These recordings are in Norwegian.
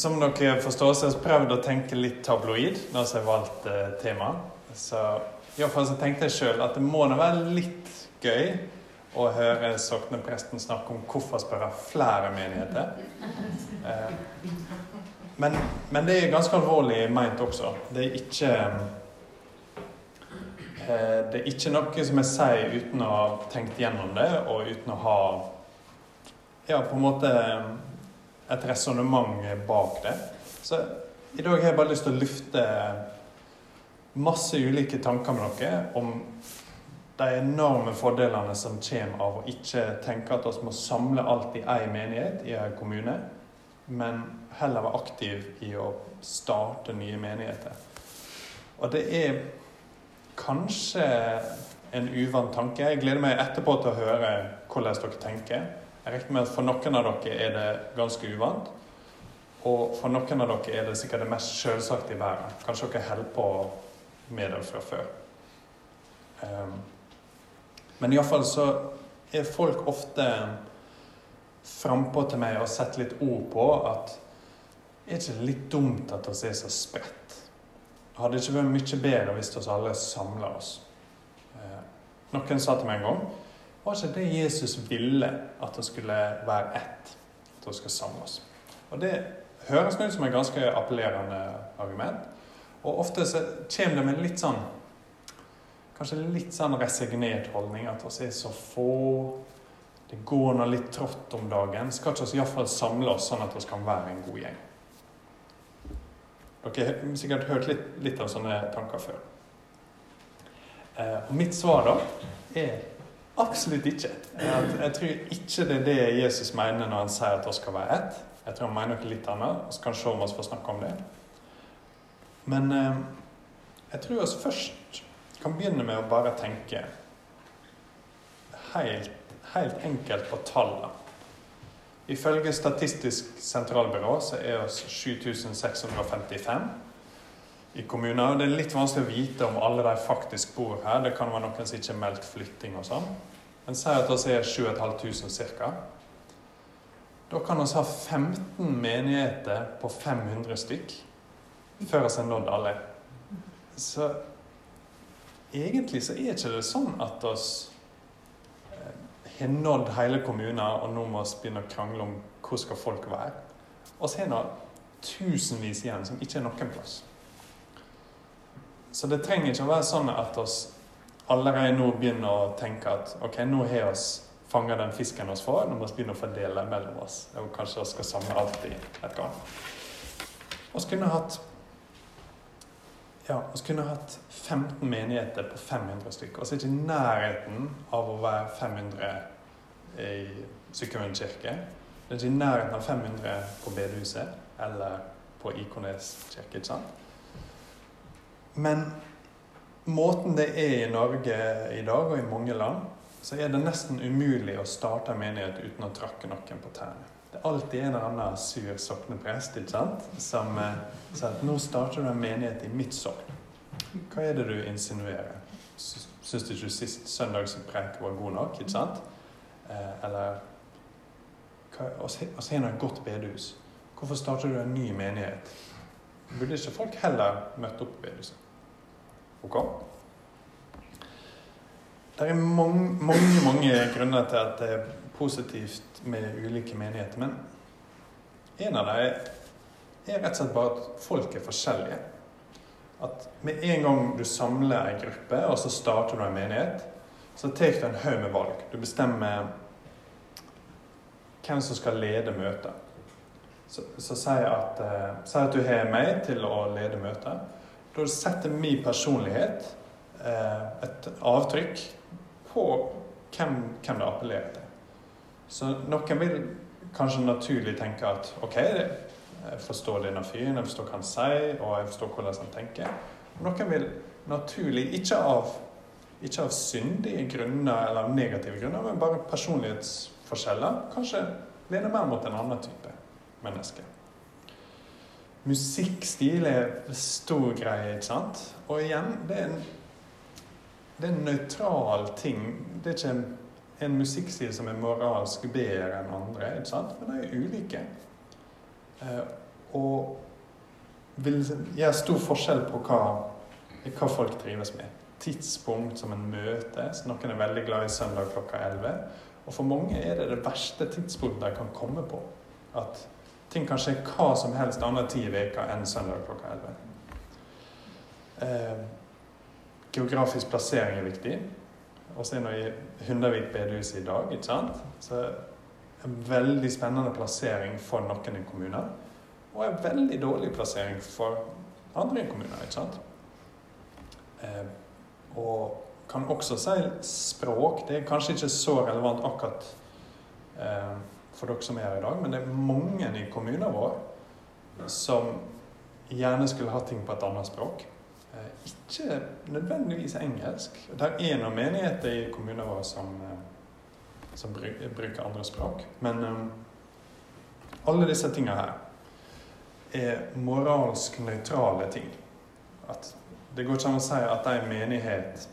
Som dere forstår, så har jeg prøvd å tenke litt tabloid når jeg har valgt eh, tema. Så iallfall så tenkte jeg sjøl at det må da være litt gøy å høre soknepresten snakke om hvorfor spørre flere menigheter. Eh, men, men, det er ganske alvorlig meint også. Det er ikke eh, Det er ikke noe som jeg sier uten å ha tenkt gjennom det, og uten å ha Ja, på en måte et resonnement bak det. Så i dag har jeg bare lyst til å lufte masse ulike tanker med dere om de enorme fordelene som kommer av å ikke tenke at vi må samle alt i én menighet i en kommune, men heller være aktiv i å starte nye menigheter. Og det er kanskje en uvant tanke. Jeg gleder meg etterpå til å høre hvordan dere tenker. Jeg regner med at for noen av dere er det ganske uvant. Og for noen av dere er det sikkert det mest selvsagte i verden. Kanskje dere holder på med det fra før. Um, men iallfall så er folk ofte frampå til meg og setter litt ord på at er ikke litt dumt at vi er så spredt? Hadde det ikke vært mye bedre hvis vi alle samla oss? Eh, noen sa til meg en gang var ikke det Jesus ville at det skulle være ett? At det skal samles. Og det høres ut som et ganske appellerende argument. Og ofte så kommer det med litt sånn Kanskje litt sånn resignert holdning. At vi er så få. Det går nå litt trått om dagen. Skal ikke vi iallfall samle oss sånn at vi kan være en god gjeng? Dere har sikkert hørt litt, litt av sånne tanker før. Eh, og mitt svar da er Absolutt ikke. Jeg, tror ikke det er det Jesus mener når han sier at vi skal være ett. Jeg tror han mener noe litt annet. Vi kan se om vi får snakke om det. Men eh, jeg tror vi først kan begynne med å bare tenke helt, helt enkelt på tallene. Ifølge Statistisk sentralbyrå så er vi 7655 i kommuner. Det er litt vanskelig å vite om alle de faktisk bor her. Det kan være noen som ikke har meldt flytting og sånn. Men si at vi er 7500 ca. Da kan vi ha 15 menigheter på 500 stykk før vi har nådd alle. Så egentlig så er ikke det sånn at vi eh, har nådd hele kommunen, og nå må vi begynne å krangle om hvor skal folk være. Vi har nå tusenvis igjen som ikke er noen plass. Så det trenger ikke å være sånn at vi allerede nå begynner å tenke at ok, nå har vi fanga den fisken vi får, nå må vi begynne å fordele mellom oss. Og kanskje vi skal samle alt i et garn. Vi kunne hatt ja, vi kunne hatt 15 menigheter på 500 stykker. Vi er ikke i nærheten av å være 500 i Sykkylven kirke. Det er ikke i nærheten av 500 på bedehuset eller på Ikones kirke. ikke sant? Men måten det er i Norge i dag, og i mange land, så er det nesten umulig å starte en menighet uten å trakke noen på tærne. Det er alltid en eller annen sur sokneprest ikke sant? som eh, sier at 'nå starter du en menighet i mitt sokn'. Hva er det du insinuerer? Syns du ikke sist søndags preik var god nok? ikke sant? Eh, eller Vi har et godt bedehus. Hvorfor starter du en ny menighet? Burde ikke folk heller møtt opp på bedehuset? Ok? Det er mange, mange, mange grunner til at det er positivt med ulike menigheter. Men en av dem er rett og slett bare at folk er forskjellige. At med en gang du samler en gruppe, og så starter du en menighet, så tar du en haug med valg. Du bestemmer hvem som skal lede møtet. Så, så si at, uh, at du har meg til å lede møtet. Da setter min personlighet eh, et avtrykk på hvem, hvem, det appellerer til. Så noen vil kanskje naturlig tenke at OK, jeg forstår denne fyren, jeg forstår hva han sier, og jeg forstår hvordan han tenker. Noen vil naturlig, ikke av, ikke av syndige grunner eller negative grunner, men bare personlighetsforskjeller, kanskje lene mer mot en annen type menneske. Musikkstil er stor greie, ikke sant? Og igjen, det er en, det er en nøytral ting. Det er ikke en, en musikkstil som er moralsk bedre enn andre, ikke sant? men de er ulike. Eh, og vil gjøre stor forskjell på hva, hva folk trives med. Tidspunkt som en møtes. Noen er veldig glad i søndag klokka 11. Og for mange er det det verste tidspunktet de kan komme på. At ting kan skje hva som helst andre tid i enn søndag klokka 11. Eh, geografisk plassering er viktig. Og så er nå i Hundavik bedehus i dag, ikke sant. Så en veldig spennende plassering for noen kommuner. Og en veldig dårlig plassering for andre kommuner, ikke sant. Eh, og kan også si språk. Det er kanskje ikke så relevant akkurat eh, for dere som er her i dag, men det er mange i kommunen vår som gjerne skulle hatt ting på et annet språk. Eh, ikke nødvendigvis engelsk. Det er noen menigheter i kommunen vår som, eh, som bruker andre språk. Men um, alle disse tingene her er moralsk nøytrale ting. At det går ikke an å si at en menighet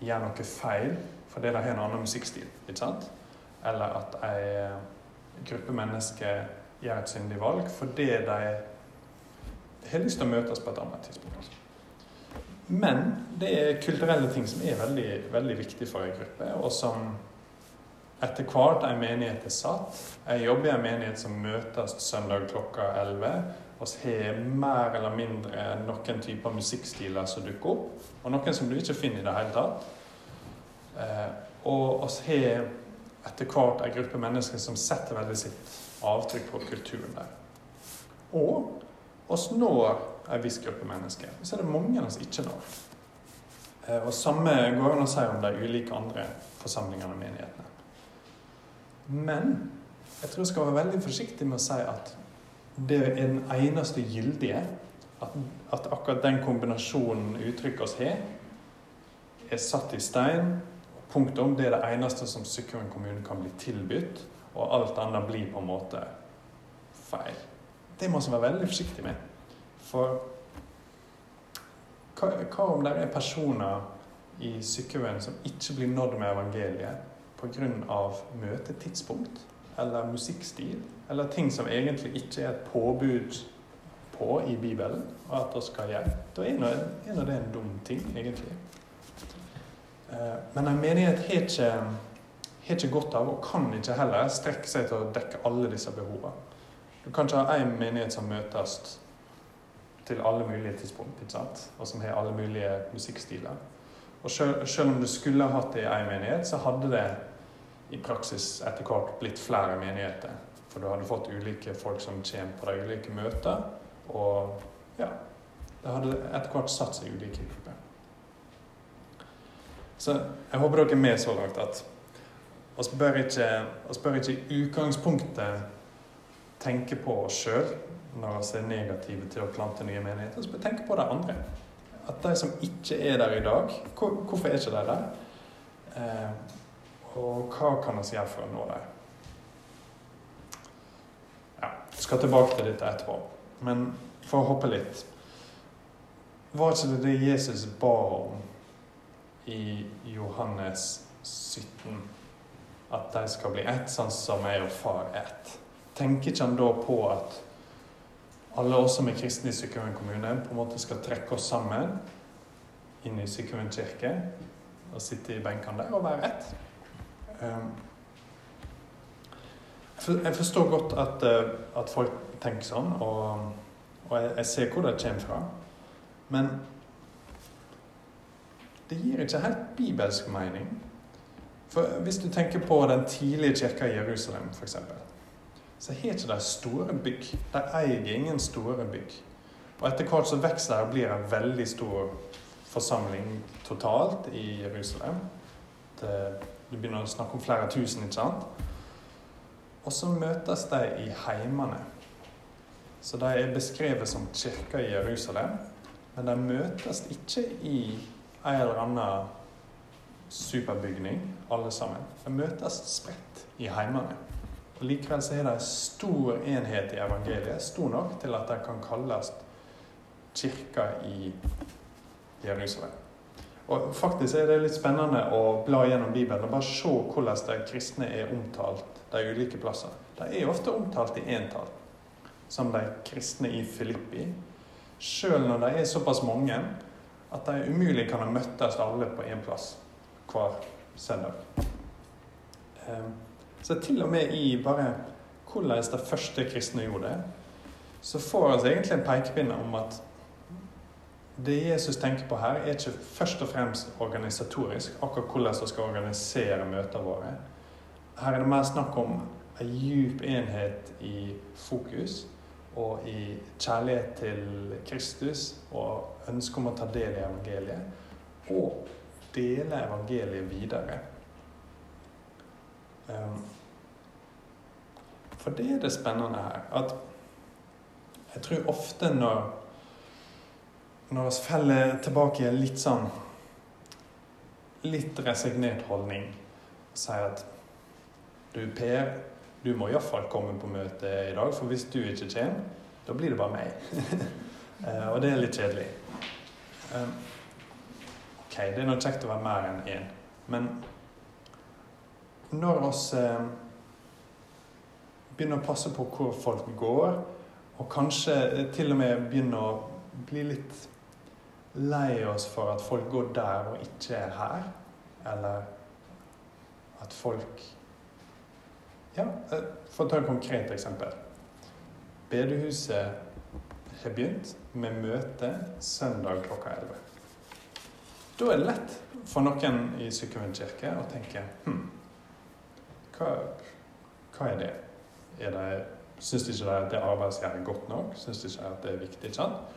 gjør noe feil fordi de har en annen musikkstil. ikke sant? Eller at en gruppe mennesker gjør et syndig valg fordi de har lyst til å møtes på et annet tidspunkt. Men det er kulturelle ting som er veldig, veldig viktig for en gruppe, og som etter hvert en menighet er satt. Jeg jobber i en menighet som møtes søndag klokka 11. Vi har mer eller mindre noen typer musikkstiler som dukker opp, og noen som du ikke finner i det hele tatt. Eh, og vi har etter hvert en gruppe mennesker som setter veldig sitt avtrykk på kulturen der. Og oss når en viss gruppe mennesker. Så er det mange oss ikke når. Eh, og samme går an å si om de ulike andre forsamlingene og menighetene. Men jeg tror jeg skal være veldig forsiktig med å si at det er den eneste gyldige. At, at akkurat den kombinasjonen uttrykk oss har, er satt i stein. Punktum. Det er det eneste som Sykkylven kommune kan bli tilbudt. Og alt annet blir på en måte feil. Det må vi være veldig forsiktig med. For hva, hva om det er personer i Sykkylven som ikke blir nådd med evangeliet pga. møtetidspunkt eller musikkstil eller ting som egentlig ikke er et påbud på i Bibelen, og at vi skal gjøre. Da er nå det en dum ting, egentlig. Eh, men en menighet har ikke, har ikke godt av, og kan ikke heller, strekke seg til å dekke alle disse behovene. Du kan ikke ha én menighet som møtes til alle mulige tidspunkt, og som har alle mulige musikkstiler. Og selv, om du skulle ha hatt det i én menighet, så hadde det i praksis etter hvert blitt flere menigheter. For du hadde fått ulike folk som kommer på de ulike møter. Og ja, det hadde etter hvert satt seg ulike. Så jeg håper dere er med så langt at vi bør ikke, bør ikke i utgangspunktet tenke på oss sjøl når vi er negative til å plante nye menigheter. Vi bør tenke på de andre. At de som ikke er der i dag, hvor, hvorfor er ikke de der? Eh, og hva kan vi gjøre for å nå dem? Ja, jeg skal tilbake til dette etterpå. Men for å hoppe litt Var ikke det det Jesus ba om i Johannes 17? At de skal bli ett, sånn som jeg og far er ett. Tenker ikke han da på at alle oss som er kristne i Sykkylven kommune, på en måte skal trekke oss sammen inn i Sykkylven kirke og sitte i benkene der og være ett? Ehm, jeg forstår godt at, eh, at folk tenker sånn, og, og jeg, jeg, ser hvor det kommer fra. Men det gir ikke helt bibelsk mening. For Hvis du tenker på den tidlige kirka i Jerusalem, f.eks., så har ikke de store bygg. De eier ingen store bygg. Og etter hvert så vokser det og blir en veldig stor forsamling totalt i Jerusalem. Det du begynner å snakke om flere tusen, ikke sant? Og så møtes de i heimene. Så de er beskrevet som kirka i Jerusalem, men de møtes ikke i en eller annen superbygning, alle sammen. De møtes spredt i heimene. Og Likevel så er det en stor enhet i evangeliet, stor nok til at den kan kalles kirka i Jerusalem. Og faktisk er det litt spennende å bla gjennom Bibelen og bare se hvordan de kristne er omtalt de ulike plasser. De er ofte omtalt i entall. som de kristne i Filippi, sjøl når de er såpass mange at de umulig kan ha møttes alle på én plass hver søndag. Ehm, så til og med i bare hvordan de første kristne gjorde det, så får vi egentlig en pekepinne om at det Jesus tenker på her, er ikke først og fremst organisatorisk, akkurat hvordan vi skal organisere møtene våre. Her er det mer snakk om en djup enhet i fokus og i kjærlighet til Kristus og ønske om å ta del i evangeliet. Og dele evangeliet videre. Um, for det er det spennende her. At jeg tror ofte når når vi feller tilbake i en litt sånn litt resignert holdning og sier at du, Per, du må iallfall komme på møte i dag, for hvis du ikke kommer, da blir det bare meg. Eh, og det er litt kjedelig. Um, ok, det er noe kjekt å være mer enn én, men når vi eh, begynner å passe på hvor folk går, og kanskje til og med begynner å bli litt lei oss for at folk går der og ikke er her. Eller at folk Ja, eh, for å ta et konkret eksempel. Bedehuset har begynt med møte søndag klokka 11. Da er det lett for noen i Sykkylven kirke å tenke hm, hva, hva, er det? Er det Syns de ikke at det arbeidet er godt nok? Syns de ikke at det er viktig? sant?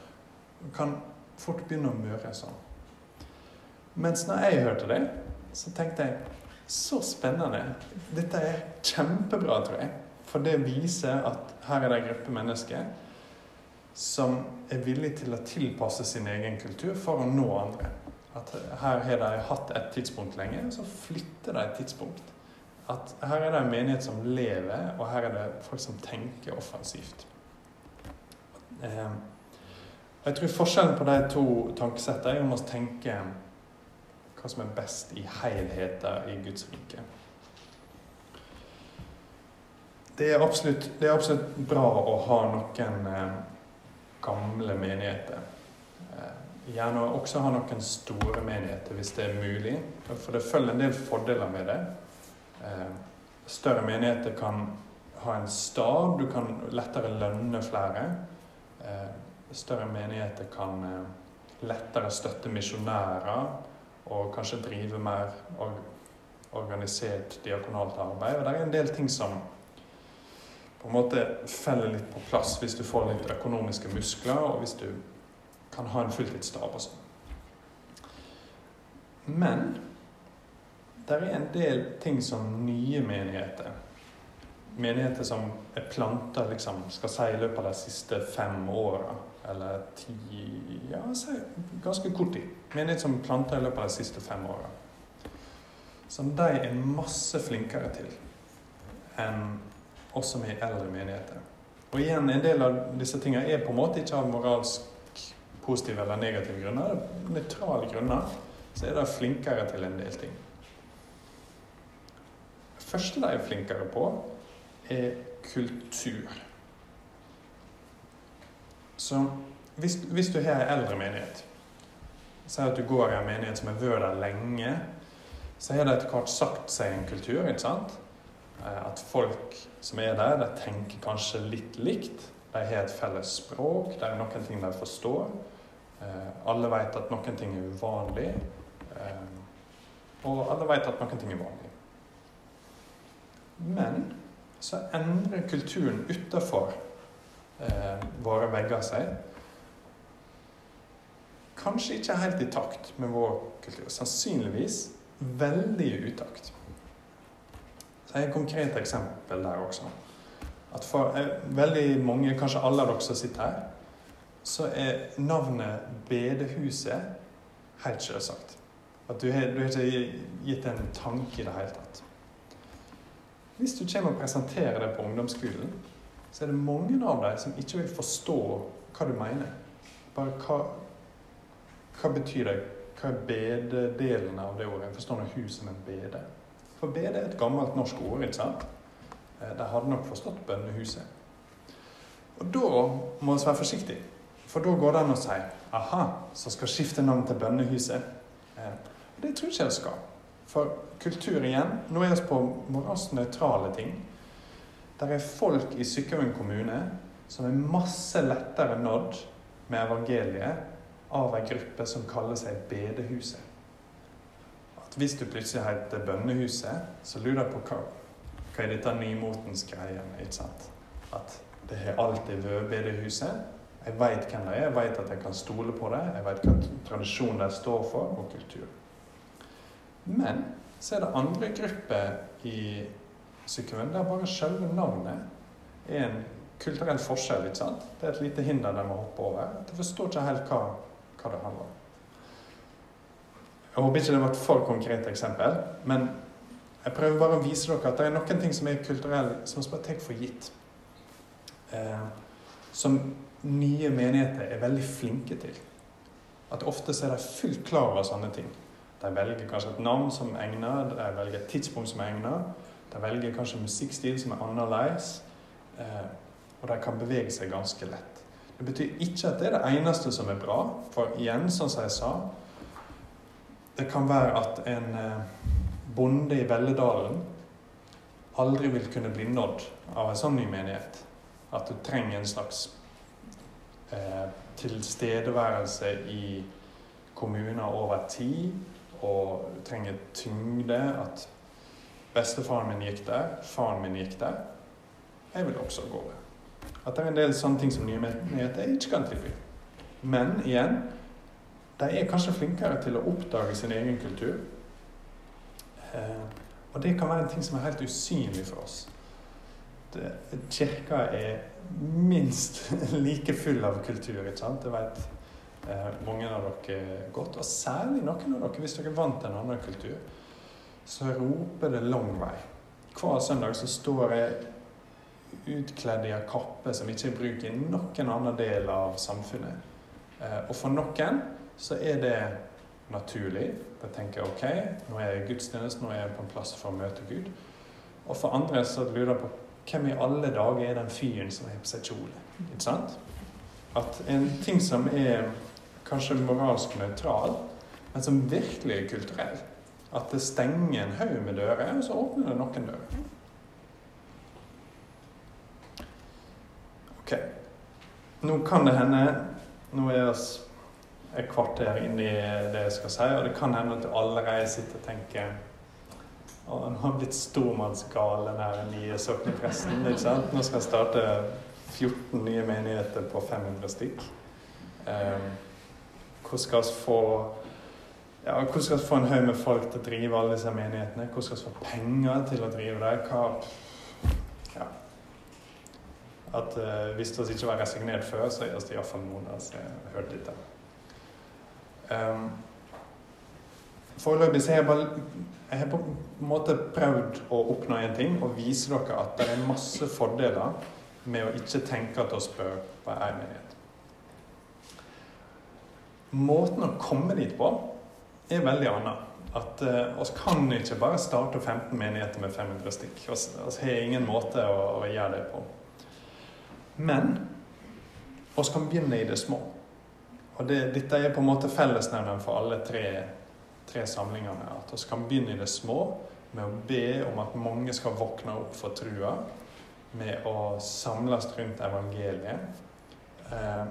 Kan fort begynne å møre sånn. Mens når jeg hørte det, så tenkte jeg så spennende. Dette er kjempebra, tror jeg. For det viser at her er det en gruppe mennesker som er villig til å tilpasse sin egen kultur for å nå andre. At her har de hatt et tidspunkt lenge, så flytter de et tidspunkt. At her er det en menighet som lever, og her er det folk som tenker offensivt. Eh, jeg tror forskjellen på de to tankesettene er om å tenke hva som er best i helheten i Guds rike. Det er, absolutt, det er absolutt bra å ha noen eh, gamle menigheter. Eh, gjerne også ha noen store menigheter hvis det er mulig. For det følger en del fordeler med det. Eh, større menigheter kan ha en stab, du kan lettere lønne flere. Eh, større menigheter kan eh, lettere støtte misjonærer og kanskje drive mer organisert diakonalt arbeid. Og det er en del ting som på en måte feller litt på plass hvis du får litt økonomiske muskler, og hvis du kan ha en fulltidsstab og sånn. Men det er en del ting som nye menigheter Menigheter som er planta liksom, skal si, i løpet av de siste fem åra eller ti Ja, ganske kort tid. Menighet som planta i løpet av de siste fem åra. Som de er masse flinkere til enn oss som er eldre menigheter. Og igjen, en del av disse tingene er på en måte ikke av moralsk positive eller negative grunner. Nøytrale grunner så er de flinkere til en del ting. Det første de er flinkere på, er kultur. Så hvis, hvis du har en eldre menighet, si at du går i en menighet som har vært der lenge, så har det etter hvert sagt seg en kultur. ikke sant? Eh, at folk som er der, de tenker kanskje litt likt. De har et felles språk, det er noen ting de forstår. Eh, alle vet at noen ting er uvanlig. Eh, og alle vet at noen ting er vanlig. Men så endrer kulturen utafor eh, våre vegger seg. Kanskje ikke helt i takt med vår kultur. Sannsynligvis veldig i utakt. Så jeg har et konkret eksempel der også. At for eh, veldig mange, kanskje alle av dere som sitter her, så er navnet bedehuset helt selvsagt. At du har, du har ikke gitt en tanke i det hele tatt. Hvis du kommer og presenterer det på ungdomsskolen, så er det mange av dem som ikke vil forstå hva du mener. Bare hva, hva betyr det? Hva er bededelen av det ordet? Jeg forstår noe hus som en bede. For bede er et gammelt norsk ord, ikke sant? Eh, de hadde nok forstått bønnehuset. Og da må vi være forsiktige. For da går det an å si aha, så skal skifte navn til Bønnehuset. Eh, det tror ikke jeg skal. For kultur igjen Nå er vi på moralsk nøytrale ting. Der er folk i Sykkylven kommune som er masse lettere nådd med evangeliet av ei gruppe som kaller seg Bedehuset. At hvis du plutselig heter Bønnehuset, så lurer jeg på hva, hva er dette nymotens greiene, ikke sant? At det har alltid vært bedehuset. Jeg veit hvem de er, jeg veit at jeg kan stole på det. Jeg veit hva tradisjon de står for, og kultur. Men så er det andre grupper i Sykkylven der bare selve navnet er en kulturell forskjell. ikke sant? Det er et lite hinder de må hoppe over. De forstår ikke helt hva, hva det handler om. Jeg håper ikke det var et for konkret eksempel, men jeg prøver bare å vise dere at det er noen ting som er kulturelle, som vi bare tar for gitt. Eh, som nye menigheter er veldig flinke til. At ofte er de fullt klar over sånne ting. De velger kanskje et navn som egner, de velger et tidspunkt som egner. De velger kanskje musikkstil som er annerledes. Eh, og de kan bevege seg ganske lett. Det betyr ikke at det er det eneste som er bra, for igjen, sånn som jeg sa Det kan være at en eh, bonde i Velledalen aldri vil kunne bli nådd av en sånn ny menighet. At du trenger en slags eh, tilstedeværelse i kommuner over tid, og du trenger tyngde. At bestefaren min gikk der, faren min gikk der. Jeg vil også gå der. At det er en del sånne ting som nye menigheter ikke kan tilby. Men igjen, de er kanskje flinkere til å oppdage sin egen kultur. Eh, og det kan være en ting som er helt usynlig for oss. Det, kirka er minst like full av kultur, ikke sant? Det vet eh, mange av dere godt. Og særlig noen av dere, hvis dere er vant til en annen kultur, så roper det lang vei. Hver søndag så står jeg utkledd i en kappe som ikke er brukt i noen annen del av samfunnet. Eh, og for noen så er det naturlig. Da tenker jeg OK, nå er jeg i gudstjeneste, nå er jeg på en plass for å møte Gud. Og for andre så lurer jeg på hvem i alle dager er den fyren som har på seg kjole? Ikke sant? At en ting som er kanskje moralsk nøytral, men som virkelig er kulturell. At det stenger en haug med dører, og så åpner det noen dører. Ok. Nå kan det hende Nå er vi et kvarter inn i det jeg skal si, og det kan hende at du allerede sitter og tenker å, nå har blitt stormannsgal, den her nye soknepresten. ikke sant? Nå skal jeg starte 14 nye menigheter på 500 stykk. Um, hvordan skal vi få ja, hvordan skal vi få en haug med folk til å drive alle disse menighetene? Hvordan skal vi få penger til å drive det? Hva at uh, hvis vi ikke var resignert før, så er det iallfall noen av oss som har hørt dette. Um, Foreløpig har jeg bare jeg har på en måte prøvd å oppnå én ting og vise dere at det er masse fordeler med å ikke tenke at vi bør være én menighet. Måten å komme dit på er veldig annet. At eh, oss kan ikke bare starte 15 menigheter med 500 stykk. Vi har ingen måte å, å gjøre det på. Men vi kan begynne i det små. Og det, Dette er på en måte fellesnevneren for alle tre, tre samlingene. At vi kan begynne i det små med å be om at mange skal våkne opp for trua. Med å samles rundt evangeliet. Eh,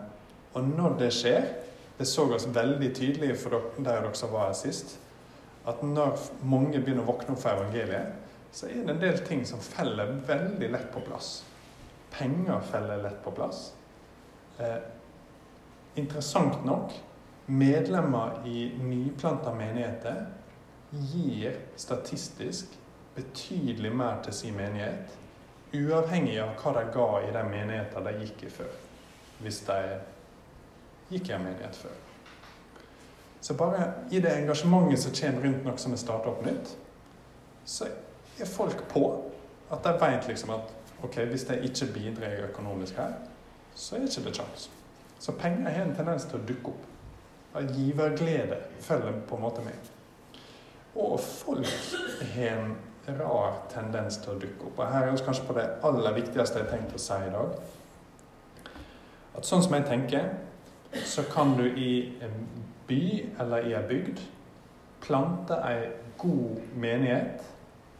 og når det skjer Det så oss veldig tydelig for dere, der dere var her sist. At når mange begynner å våkne opp for evangeliet, så er det en del ting som faller veldig lett på plass. Penger faller lett på plass. Eh, interessant nok, medlemmer i nyplanta menigheter gir statistisk betydelig mer til sin menighet, uavhengig av hva de ga i den menigheten de gikk i før. Hvis de gikk i en menighet før. Så bare i det engasjementet som kommer rundt noe som er starta opp nytt, så er folk på. At de vet liksom at ok, hvis jeg ikke bidrar økonomisk her, så er ikke det kjangs. Så penger har en tendens til å dukke opp. Giverglede følger på en måte med. Og folk har en rar tendens til å dukke opp. Og her er vi kanskje på det aller viktigste jeg har tenkt å si i dag. At sånn som jeg tenker, så kan du i en by eller i ei bygd plante ei god menighet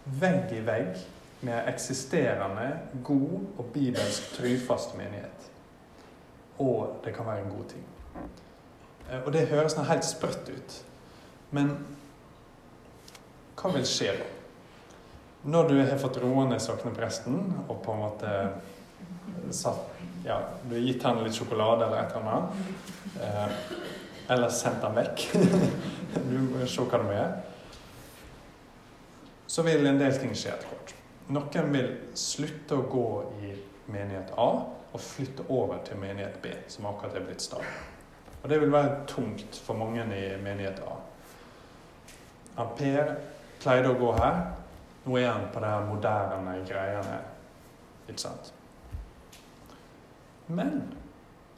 vegg i vegg med ei eksisterende, god og bibelsk trufast menighet. Og det kan være en god ting. Eh, og det høres nå helt sprøtt ut. Men hva vil skje da? Når du har fått roende soknepresten og på en måte satt ja, du har gitt han litt sjokolade eller et eller annet. Eh, eller sendt han vekk. du må se hva det er. Så vil en del ting skje etter hvert. Noen vil slutte å gå i menighet A og flytte over til menighet B, som akkurat er blitt stad. Og det vil være tungt for mange i menighet A. Per pleide å gå her. Nå er han på de moderne greiene. Ikke sant? Men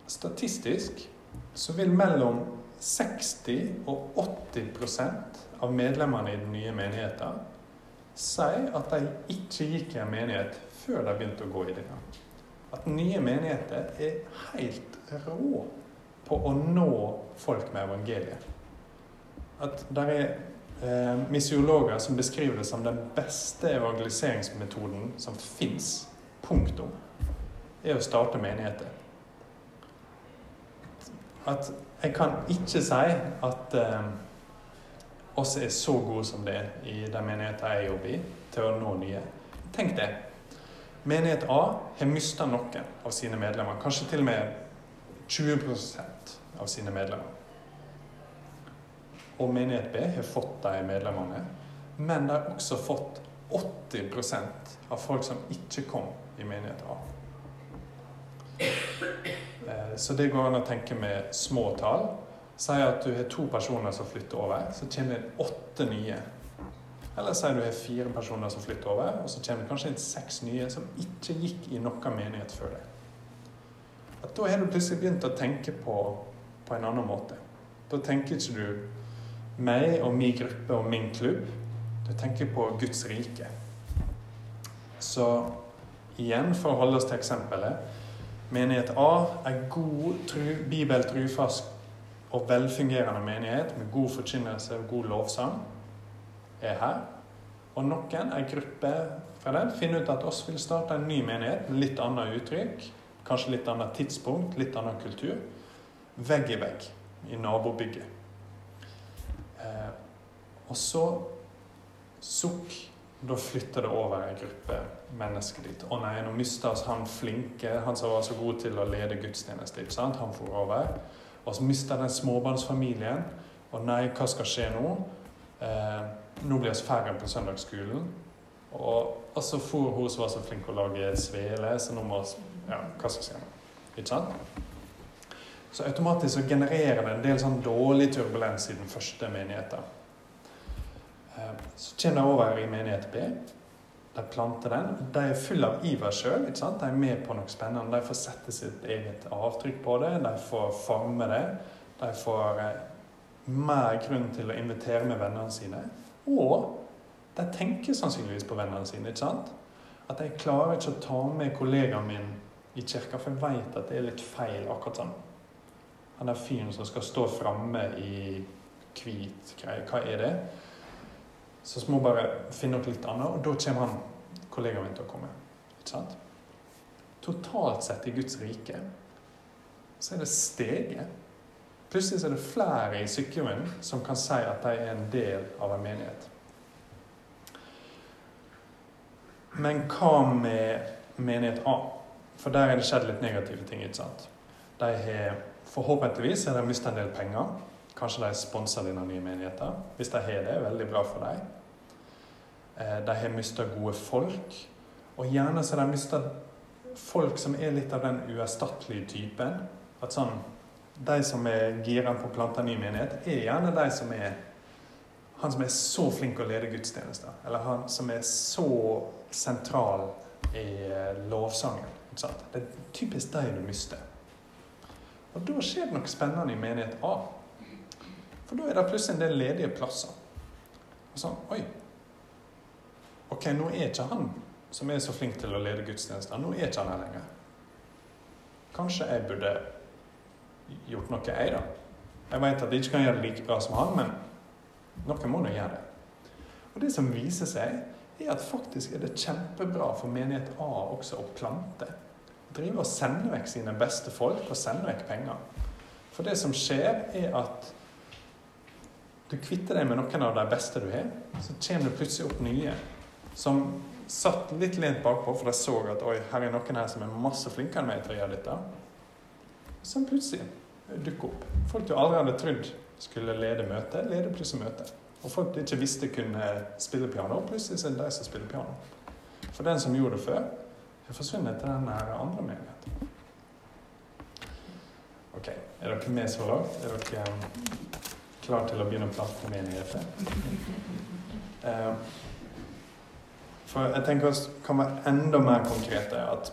statistisk så vil mellom 60 og 80% av medlemmene i den nye menigheten si at de ikke gikk i en menighet før de begynte å gå i den. At nye menigheter er helt rå på å nå folk med evangeliet. At det er eh, misiologer som beskriver det som den beste evangeliseringsmetoden som fins. Punktum er å starte menigheter. At jeg kan ikke si at eh, oss er så gode som det i den menigheten jeg jobber i, til å nå nye. Tenk det. Menighet A har mista noen av sine medlemmer. Kanskje til og med 20% av sine medlemmer. Og menighet B har fått de medlemmene, men de har også fått 80% av folk som ikke kom i menighet A. Eh, så det går an å tenke med små tall. Si at du har to personer som flytter over, så kommer det åtte nye. Eller si du har fire personer som flytter over, og så kommer det kanskje inn seks nye som ikke gikk i noen menighet før det. Da har du plutselig begynt å tenke på, på en annen måte. Da tenker ikke du meg og min gruppe og min klubb. Du tenker på Guds rike. Så igjen, for å holde oss til eksempelet Menighet A er god, tru, bibeltrufast og velfungerende menighet med god forkynnelse og god lovsang. Er her. Og noen, ei gruppe fra den, finner ut at oss vil starte en ny menighet med litt annet uttrykk. Kanskje litt annet tidspunkt, litt annen kultur. Vegg i vegg i nabobygget. Eh, og så sukk da flytter det over en gruppe mennesker ditt. Å nei, nå mista oss han flinke, han som var så god til å lede gudstjeneste. ikke sant? Han for over. Og så mista den småbarnsfamilien. Å nei, hva skal skje nå? Eh, nå blir vi færre på søndagsskolen. Og, og så for hun som var så flink å lage svele, så nå må Ja, hva skal skje nå? Ikke sant? Så automatisk så genererer det en del sånn dårlig turbulens i den første menigheten. Eh, så kommer det over i menighet B. De planter den. De er fulle av iver sjøl. De er med på noe spennende. De får sette sitt eget avtrykk på det. De får forme det. De får eh, mer grunn til å invitere med vennene sine. Og de tenker sannsynligvis på vennene sine. ikke sant? At jeg klarer ikke å ta med kollegaen min i kirka, for jeg vet at det er litt feil akkurat sånn. Han der fyren som skal stå framme i hvit greie, hva er det? Så vi må bare finne opp litt annet, og da kommer han, kollegaen min til å komme. Ikke sant? Totalt sett i Guds rike så er det steget. Plutselig er det flere i Sykkylven som kan si at de er en del av en menighet. Men hva med menighet A? For der er det skjedd litt negative ting. ikke sant? De har, Forhåpentligvis har de mista en del penger. Kanskje de sponser dine nye menigheter. Hvis de har det, er veldig bra for dem. Eh, de har mista gode folk. Og gjerne så har de mista folk som er litt av den uerstattelige typen. At sånn De som er gira på å plante ny menighet, er gjerne de som er han som er så flink å lede gudstjenester. Eller han som er så sentral i eh, lovsangen. Det er typisk de du mister. Og da skjer det noe spennende i menighet A. For da er det plutselig en del ledige plasser. Og sånn, oi, Ok, nå er ikke han som er så flink til å lede gudstjenester, nå er ikke han her lenger. Kanskje jeg burde gjort noe, jeg, da. Jeg vet at jeg ikke kan gjøre det like bra som han, men noen må nå gjøre det. Og det som viser seg, er at faktisk er det kjempebra for menighet A også å plante. Drive og sende vekk sine beste folk og sende vekk penger. For det som skjer, er at du kvitter deg med noen av de beste du har, så kommer det plutselig opp nye som satt litt lent bakpå, for de så at oi, her er noen her som er masse flinkere enn meg til å gjøre dette. Som plutselig dukker opp. Folk du aldri hadde trodd skulle lede møtet, leder plutselig møtet. Og folk du ikke visste kunne spille piano, plutselig så er det de som spiller piano. For den som gjorde det før, har forsvunnet til den andre menigheten. Ok, er dere med så langt? Er dere klar til å begynne å plante menigheter? Uh, for jeg tenker oss kan være enda mer konkrete. at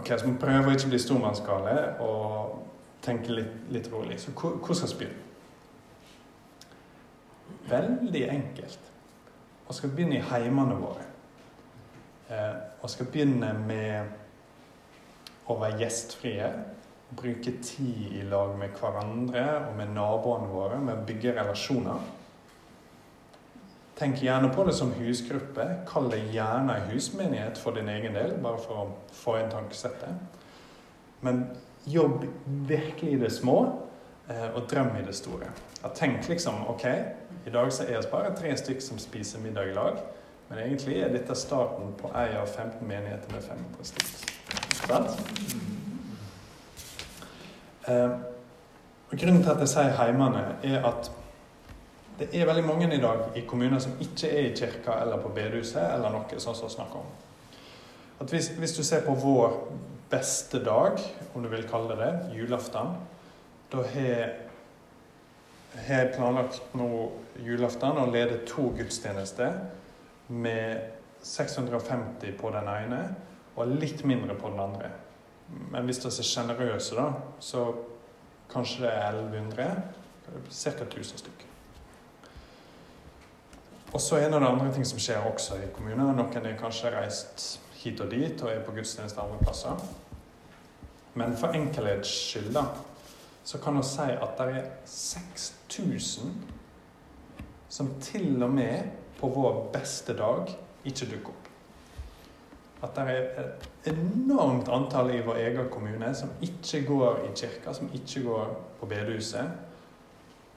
Ok, så vi prøver å ikke bli stormannsgale og tenke litt, litt rolig. Så hvor skal vi begynne? Veldig enkelt. Vi skal begynne i heimene våre. Eh, vi skal begynne med å være gjestfrie. Bruke tid i lag med hverandre og med naboene våre, med å bygge relasjoner. Tenk gjerne på det som husgruppe. Kall det gjerne en husmenighet for din egen del, bare for å få inn tankesettet. Men jobb virkelig i det små, eh, og drøm i det store. Tenk liksom OK, i dag så er vi bare tre stykker som spiser middag i lag. Men egentlig er dette starten på ei av 15 menigheter med 500 stykker. Sant? Eh, grunnen til at jeg sier heimene, er at det er veldig mange i dag i kommuner som ikke er i kirka eller på bedehuset eller noe sånn som snakker om. At hvis, hvis, du ser på vår beste dag, om du vil kalle det det, julaften, da har jeg planlagt nå julaften og leder to gudstjenester med 650 på den ene og litt mindre på den andre. Men hvis vi er sjenerøse, da, så kanskje det er 1100. Ca. 1000 stykker. Og så er det andre ting som skjer også i kommunen. Noen er kanskje reist hit og dit og er på gudstjeneste andre plasser. Men for enkelhets skyld da, så kan vi si at det er 6000 som til og med på vår beste dag ikke dukker opp. At det er et enormt antall i vår egen kommune som ikke går i kirka, som ikke går på bedehuset,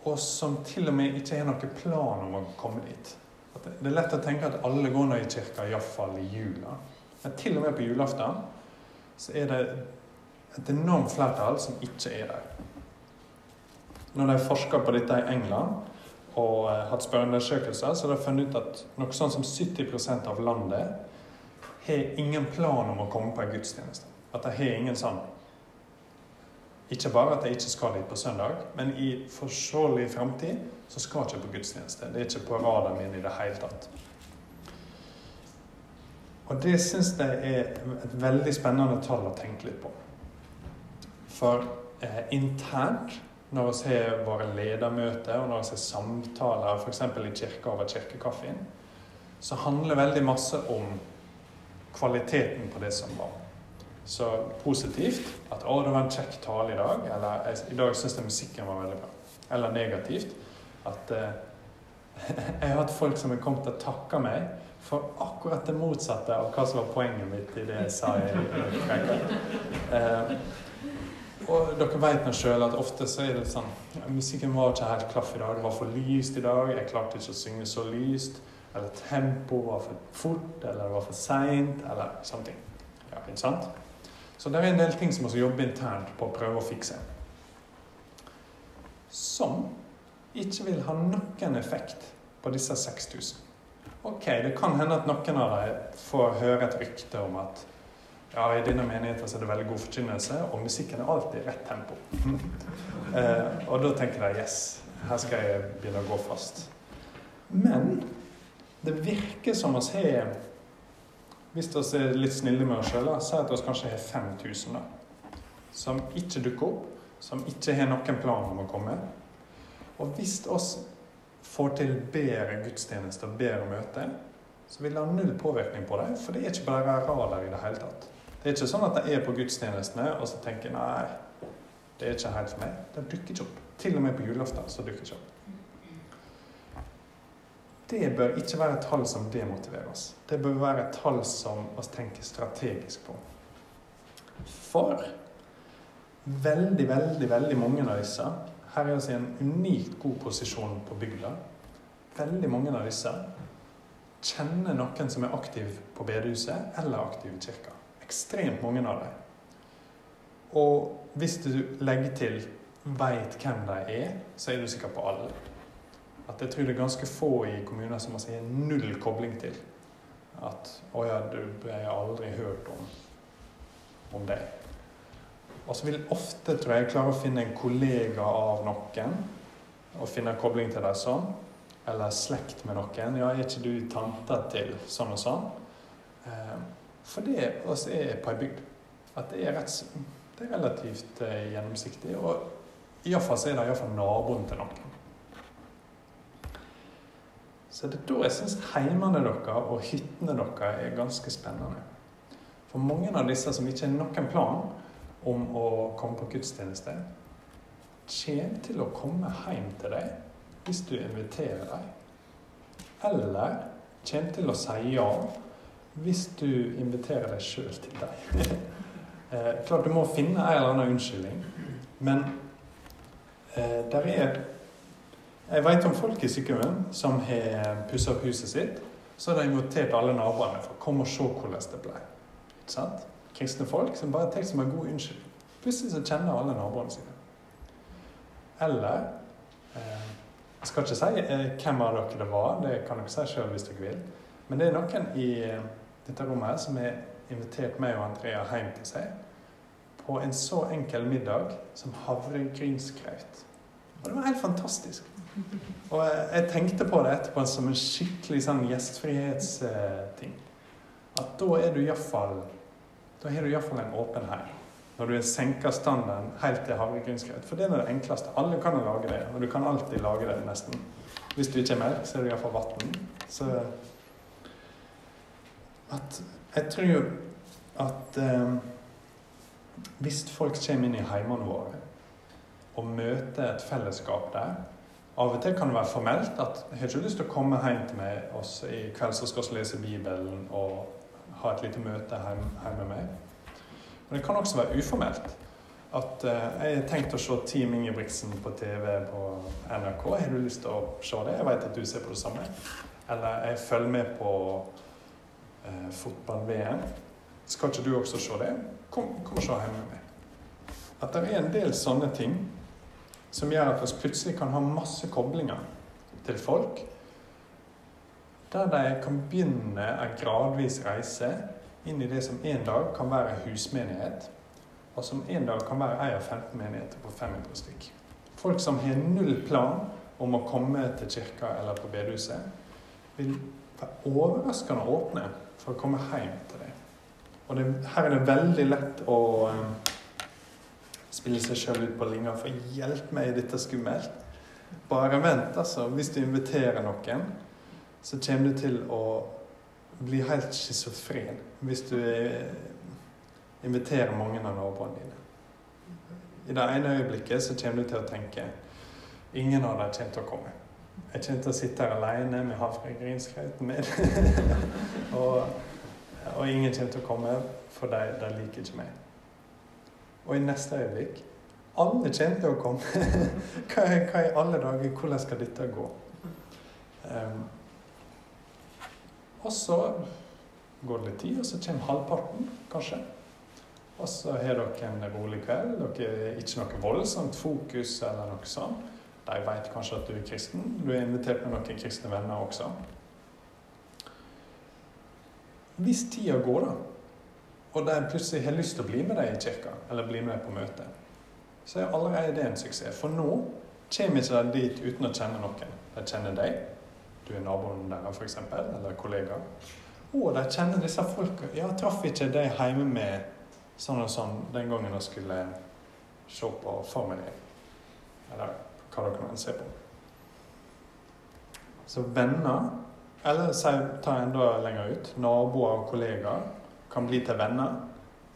og som til og med ikke har noen plan om å komme dit. Det er lett å tenke at alle går nå i kirka, iallfall i jula. Men til og med på julaften så er det et enormt flertall som ikke er der. Når de forsker på dette i England og har hatt spørreundersøkelser, så har de funnet ut at noe sånn som 70% av landet har ingen plan om å komme på en gudstjeneste. At de har ingen sånn ikke bare at jeg ikke skal dit på søndag, men i forsvarlig framtid så skal jeg ikke på gudstjeneste. Det er ikke på radaren min i det hele tatt. Og det syns jeg er et veldig spennende tall å tenke litt på. For eh, internt, når vi har våre ledermøter og når vi har samtaler f.eks. i kirka over kirkekaffen, så handler veldig masse om kvaliteten på det som var. Så positivt at 'Å, det var en kjekk tale i dag', eller 'I dag syns jeg musikken var veldig bra'. Eller negativt at eh, jeg har hatt folk som har kommet og takka meg for akkurat det motsatte av hva som var poenget mitt i det jeg sa i, i eh, og dere vet nå sjøl at ofte så er det sånn ja, Musikken var ikke helt klaff i dag. Det var for lyst i dag. Jeg klarte ikke å synge så lyst. Eller tempoet var for fort, eller det var for seint, eller sånne ting. Ja, ikke sant? Så det er en del ting som vi jobber internt på å prøve å fikse. Som ikke vil ha noen effekt på disse 6000. Ok, det kan hende at noen av dem får høre et rykte om at ja, i denne menigheten så er det veldig god forkynnelse, og musikken er alltid i rett tempo. eh, og da tenker de yes, her skal jeg begynne å gå fast. Men det virker som oss har hvis vi er litt snille med oss sjøl, si at vi kanskje har 5000 da, som ikke dukker opp, som ikke har noen plan om å komme. Og hvis vi får til bedre gudstjenester, bedre møter, så vil det ha null påvirkning på deg, for det er ikke bare radar i det hele tatt. Det er ikke sånn at de er på gudstjenestene og så tenker nei, det er ikke helt for meg. Det dukker ikke opp. Til og med på julaften så dukker ikke opp. Det bør ikke være et tall som demotiverer oss. Det bør være et tall som vi tenker strategisk på. For veldig, veldig, veldig mange av disse Her er vi i en unikt god posisjon på bygda. Veldig mange av disse kjenner noen som er aktiv på bedehuset eller aktiv i kirka. Ekstremt mange av dem. Og hvis du legger til veit hvem de er, så er du sikker på alle. At jeg tror det er ganske få i kommuner som har null kobling til. At 'Å ja, du ble aldri hørt om, om det'. Og så vil ofte, tror jeg, klare å finne en kollega av noen og finne en kobling til dem sånn. Eller slekt med noen. 'Ja, er ikke du tanta til sånn og sånn?' Eh, for det også er på ei bygd. At det er, rett, det er relativt eh, gjennomsiktig. Og iallfall er det iallfall naboen til noen. Så det er da jeg syns heimene deres og hyttene deres er ganske spennende. For mange av disse som ikke har noen plan om å komme på gudstjeneste, kommer til å komme hjem til deg hvis du inviterer dem. Eller kommer til å si ja hvis du inviterer deg sjøl til dem. klart du må finne en eller annen unnskyldning, men eh, der er Jeg vet om folk i Sykkylven som har pussa opp huset sitt. Så har de invitert alle naboene for å komme og se hvordan det ble. Sant? Kristne folk som bare tenker som en god unnskyldning. Plutselig så kjenner alle naboene sine. Eller eh, Jeg skal ikke si eh, hvem av dere det var, det kan dere si sjøl hvis dere vil. Men det er noen i eh, dette rommet her som har invitert meg og Andrea hjem til seg på en så enkel middag som havregrynskraut. Og det var helt fantastisk. Og jeg, tenkte på det etterpå som en skikkelig sånn gjestfrihetsting. At da er du iallfall Da har du iallfall en åpen her når du senker standarden helt til havregrynsgrøt. For det er det enkleste. Alle kan lage det, og du kan alltid lage det nesten. Hvis du ikke er melk, så er det iallfall vann. Så at Jeg tror jo at eh, hvis folk kommer inn i heimene våre og møter et fellesskap der Av og til kan det være formelt at jeg har ikke lyst til å komme hjem til meg oss i kveld så skal vi lese Bibelen og ha et lite møte hjemme, med meg. Men det kan også være uformelt. At uh, jeg har tenkt å se Team Ingebrigtsen på TV på NRK. Har du lyst til å se det? Jeg vet at du ser på det samme. Eller jeg følger med på uh, fotball-VM. Skal ikke du også se det? Kom, kom og se hjemme med meg. At det er en del sånne ting som gjør at vi plutselig kan ha masse koblinger til folk. Der de kan begynne en gradvis reise inn i det som en dag kan være husmenighet, og som en dag kan være ei av 15 menigheter på 500 stykk. Folk som har null plan om å komme til kirka eller på bedehuset, vil være overraskende åpne for å komme hjem til deg. Og det, her er det veldig lett å um, spille seg sjøl ut på linja for 'hjelp meg, dette er skummelt'. Bare vent, altså. Hvis du inviterer noen, så kommer du til å bli helt schizofren hvis du eh, inviterer mange av naboene dine. I det ene øyeblikket så kommer du til å tenke ingen av dem kommer til å komme. Jeg kommer til å sitte her alene med havregrynsgrøten min. og, og, ingen kommer til å komme, for de, liker ikke meg. Og i neste øyeblikk alle kommer til å komme. hva, i alle dager? Hvordan skal dette gå? Um, og så går det litt tid, og så kommer halvparten, kanskje. Og så har dere en rolig kveld. Dere er ikke noe voldsomt fokus eller noe sånt. De vet kanskje at du er kristen. Du er invitert med noen kristne venner også. Hvis tida går, da, og de plutselig har lyst til å bli med deg i kirka, eller bli med deg på møte, så er allerede det en suksess. For nå kommer ikke de dit uten å kjenne noen. De kjenner deg, du er naboen deres f.eks., eller kollega. Og de kjenner disse folka. Ja, traff ikke de hjemme med sånn og sånn den gangen de skulle se på Formel 1? Eller hva dere kan se på. Så venner Eller ta enda lenger ut. Naboer og kollegaer kan bli til venner.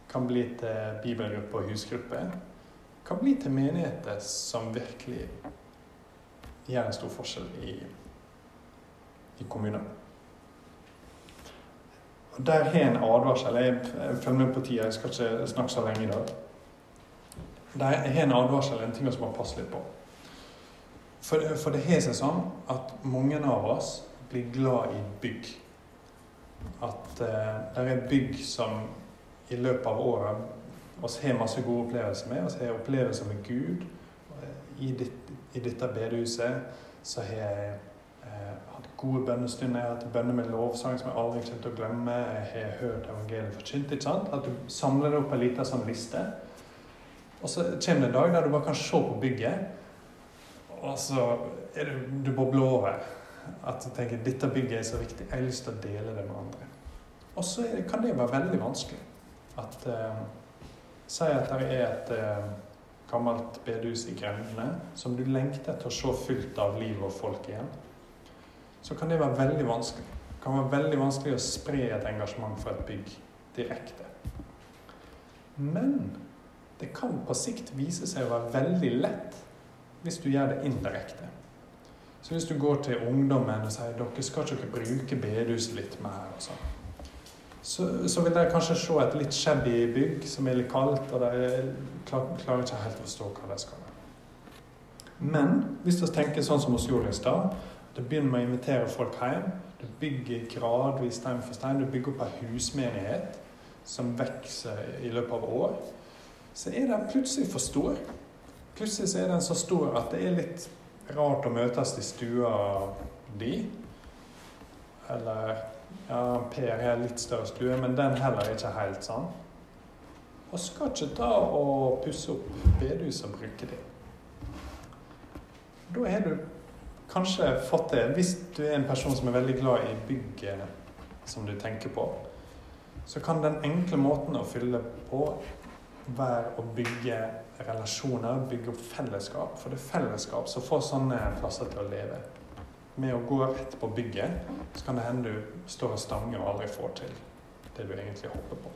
Kan bli til bibelgruppe og husgruppe. Kan bli til menigheter som virkelig gjør en stor forskjell i, i kommunen. Og Der har en advarsel. Jeg, følger med på tida, jeg skal ikke snakke så lenge i dag. Der har en advarsel, en ting som må passe litt på. For, for det har seg sånn at mange av oss blir glad i bygg. At uh, det er bygg som i løpet av året oss har masse gode opplevelser med. Vi har opplevelser med Gud. I, ditt, i dette bedehuset så har jeg eh, hatt gode bønnestunder. Jeg har hatt bønner med lovsang som jeg aldri kommer til å glemme. Jeg har hørt evangeliet forkynt. ikke sant? At du samler det opp en liten sånn liste. Og så kommer det en dag der du bare kan se på bygget, og så er det, du bobler over. At du tenker dette bygget er så viktig, jeg har lyst til å dele det med andre. Og så kan det være veldig vanskelig. At eh, Si at det er et eh, gammelt bedehus i grendene som du lengter til å se fullt av liv og folk igjen. Så kan det være veldig vanskelig. Det kan være veldig vanskelig å spre et engasjement for et bygg direkte. Men det kan på sikt vise seg å være veldig lett hvis du gjør det indirekte. Så hvis du går til ungdommen og sier dere skal ikke bruke bedehuset litt mer, og sånn, så, så, vil dere kanskje se et litt shabby bygg som er litt kaldt, og de klar, klarer ikke helt å forstå hva det skal være. Men hvis vi tenker sånn som vi gjorde i du begynner med å invitere folk hjem, du bygger gradvis stein for stein, du bygger opp en husmenighet som vokser i løpet av år, så er den plutselig for stor. Plutselig så er den så stor at det er litt rart å møtes i stua di. Eller ja, Per har litt større stue, men den heller ikke helt sånn. Og skal ikke ta og pusse opp bedehuset og bruke det. Da har du kanskje fått det, hvis du er en person som er veldig glad i bygget som du tenker på, så kan den enkle måten å fylle på være å bygge relasjoner, bygge opp fellesskap. For det er fellesskap som får sånne plasser til å leve. Med å gå rett på bygget, så kan det hende du står og stanger og aldri får til det du egentlig håper på.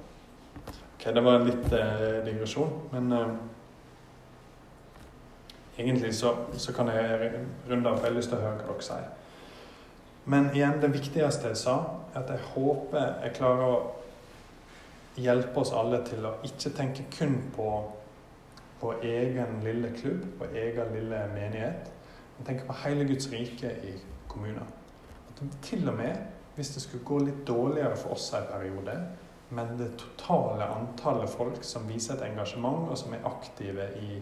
Ok, Det var en litt eh, digresjon, men eh, egentlig så, så, kan jeg runde av, for jeg har lyst til å høre hva dere sier. Men igjen, det viktigste jeg sa, er at jeg håper jeg klarer å hjelpe oss alle til å ikke tenke kun på, på egen lille klubb, på egen lille menighet, men tenke på hele Guds rike i kommunen. At til og med hvis det skulle gå litt dårligere for oss en periode, men det totale antallet folk som viser et engasjement, og som er aktive i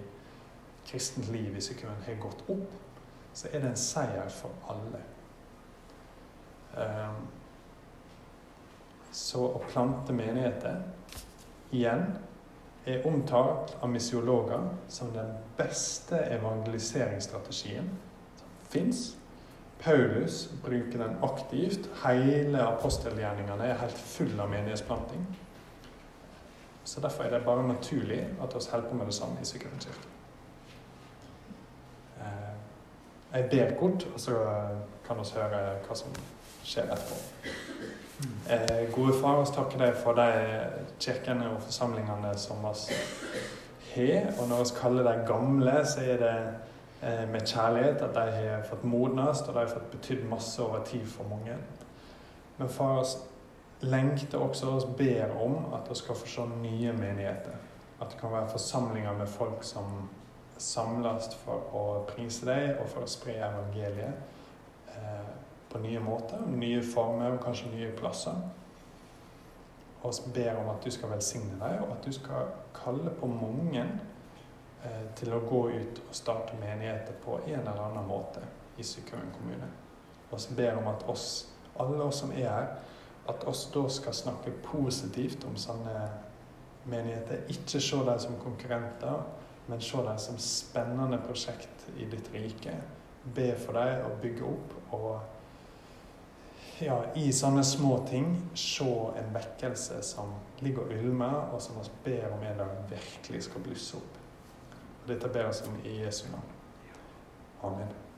kristent liv i sekund, har gått opp, så er det en seier for alle. Um, så å plante menigheter igjen er omtalt av misiologer som den beste evangeliseringsstrategien som fins. Paulus bruker den aktivt. Hele apostelgjerningene er helt full av menighetsplanting. Så derfor er det bare naturlig at vi holder på med det samme i. Eh, jeg ber kort, og så kan vi høre hva som skjer etterpå. Eh, gode far, vi takker deg for de kirkene og forsamlingene som vi har. Og når vi kaller dem gamle, så er det eh, med kjærlighet at de har fått modnes, og de har fått betydd masse over tid for mange. Men far, vi lengter også og ber om at vi skal få se nye menigheter. At det kan være forsamlinger med folk som samles for å prise deg og for å spre evangeliet. Eh, på nye måter, nye former og kanskje nye plasser. Og ber om at du skal velsigne deg, og at du skal kalle på mange eh, til å gå ut og starte menigheter på en eller annen måte i Sykkylven kommune. Og vi ber om at oss, alle oss som er her, at oss da skal snakke positivt om sånne menigheter. Ikke se dem som konkurrenter, men se dem som spennende prosjekt i ditt rike. Be for dem og bygge opp. og ja, i sånne små ting se en vekkelse som ligger og ulmer, og som vi ber om en dag virkelig skal blusse opp. Og dette ber vi om i Jesu navn. Amen.